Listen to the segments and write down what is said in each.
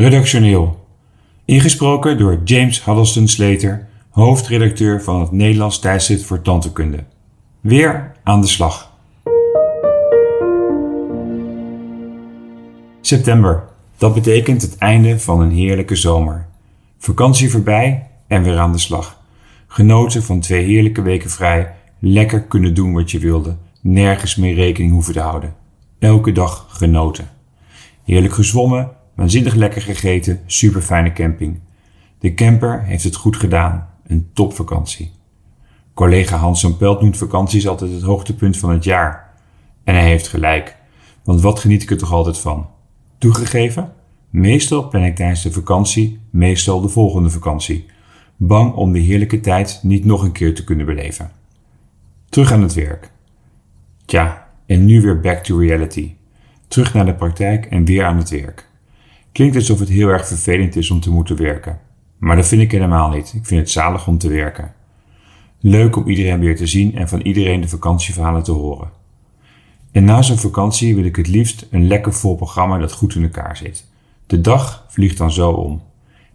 Redactioneel. Ingesproken door James Huddleston Slater, hoofdredacteur van het Nederlands tijdschrift voor tandheelkunde. Weer aan de slag. September. Dat betekent het einde van een heerlijke zomer. Vakantie voorbij en weer aan de slag. Genoten van twee heerlijke weken vrij, lekker kunnen doen wat je wilde, nergens meer rekening hoeven te houden. Elke dag genoten. Heerlijk gezwommen, waanzinnig lekker gegeten, super fijne camping. De camper heeft het goed gedaan, een topvakantie. Collega Hans van Pelt noemt vakanties altijd het hoogtepunt van het jaar. En hij heeft gelijk, want wat geniet ik er toch altijd van? Toegegeven, meestal ben ik tijdens de vakantie, meestal de volgende vakantie. Bang om de heerlijke tijd niet nog een keer te kunnen beleven. Terug aan het werk. Tja, en nu weer back to reality. Terug naar de praktijk en weer aan het werk. Klinkt alsof het heel erg vervelend is om te moeten werken. Maar dat vind ik helemaal niet. Ik vind het zalig om te werken. Leuk om iedereen weer te zien en van iedereen de vakantieverhalen te horen. En na zo'n vakantie wil ik het liefst een lekker vol programma dat goed in elkaar zit. De dag vliegt dan zo om.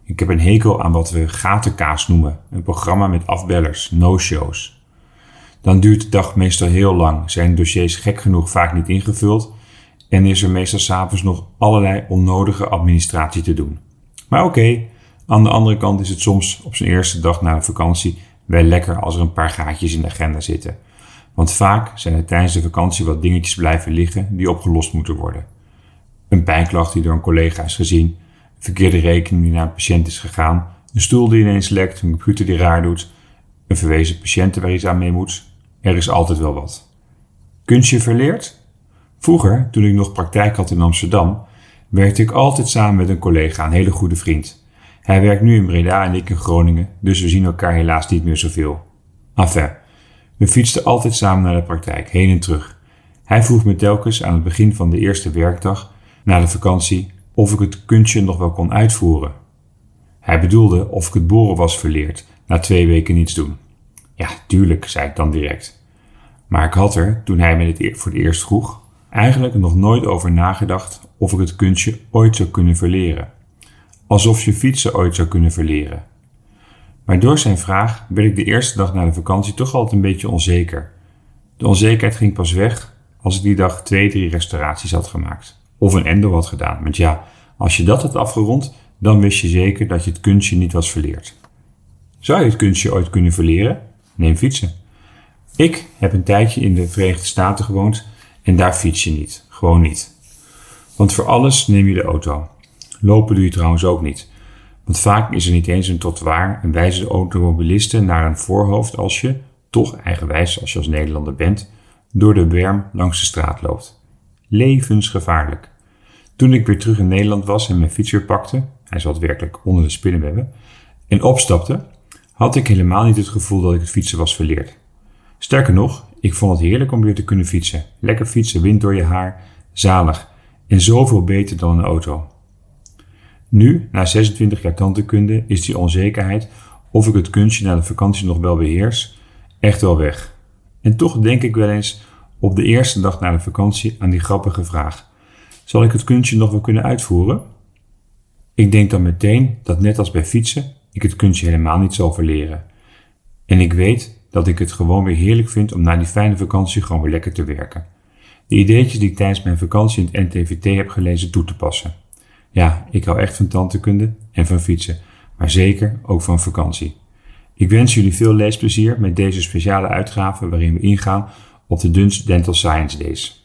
Ik heb een hekel aan wat we gatenkaas noemen, een programma met afbellers, no-shows. Dan duurt de dag meestal heel lang, zijn dossiers gek genoeg vaak niet ingevuld en is er meestal s'avonds nog allerlei onnodige administratie te doen. Maar oké, aan de andere kant is het soms op zijn eerste dag na de vakantie wel lekker als er een paar gaatjes in de agenda zitten. Want vaak zijn er tijdens de vakantie wat dingetjes blijven liggen die opgelost moeten worden. Een pijnklacht die door een collega is gezien, een verkeerde rekening die naar een patiënt is gegaan, een stoel die ineens lekt, een computer die raar doet, een verwezen patiënt waar iets aan mee moet. Er is altijd wel wat. Kunstje verleerd? Vroeger, toen ik nog praktijk had in Amsterdam, werkte ik altijd samen met een collega, een hele goede vriend. Hij werkt nu in Breda en ik in Groningen, dus we zien elkaar helaas niet meer zoveel. Enfin, we fietsten altijd samen naar de praktijk, heen en terug. Hij vroeg me telkens aan het begin van de eerste werkdag, na de vakantie, of ik het kunstje nog wel kon uitvoeren. Hij bedoelde of ik het boren was verleerd, na twee weken niets doen. Ja, tuurlijk, zei ik dan direct. Maar ik had er, toen hij me dit voor het eerst vroeg, eigenlijk nog nooit over nagedacht of ik het kunstje ooit zou kunnen verleren. Alsof je fietsen ooit zou kunnen verleren. Maar door zijn vraag werd ik de eerste dag na de vakantie toch altijd een beetje onzeker. De onzekerheid ging pas weg als ik die dag twee, drie restauraties had gemaakt. Of een endo had gedaan. Want ja, als je dat had afgerond, dan wist je zeker dat je het kunstje niet was verleerd. Zou je het kunstje ooit kunnen verleren? Neem fietsen. Ik heb een tijdje in de Verenigde Staten gewoond en daar fiets je niet. Gewoon niet. Want voor alles neem je de auto. Lopen doe je trouwens ook niet. Want vaak is er niet eens een trottoir en wijzen de automobilisten naar een voorhoofd als je, toch eigenwijs als je als Nederlander bent, door de berm langs de straat loopt. Levensgevaarlijk. Toen ik weer terug in Nederland was en mijn fiets weer pakte, hij zat werkelijk onder de spinnenwebben, en opstapte, had ik helemaal niet het gevoel dat ik het fietsen was verleerd. Sterker nog, ik vond het heerlijk om weer te kunnen fietsen. Lekker fietsen, wind door je haar, zalig. En zoveel beter dan een auto. Nu, na 26 jaar tandheelkunde, is die onzekerheid of ik het kunstje na de vakantie nog wel beheers, echt wel weg. En toch denk ik wel eens op de eerste dag na de vakantie aan die grappige vraag: zal ik het kunstje nog wel kunnen uitvoeren? Ik denk dan meteen dat net als bij fietsen ik het kunstje helemaal niet zal verleren. En ik weet dat ik het gewoon weer heerlijk vind om na die fijne vakantie gewoon weer lekker te werken. De ideetjes die ik tijdens mijn vakantie in het NTVT heb gelezen toe te passen. Ja, ik hou echt van tandheelkunde en van fietsen, maar zeker ook van vakantie. Ik wens jullie veel leesplezier met deze speciale uitgave waarin we ingaan op de Duns Dental Science Days.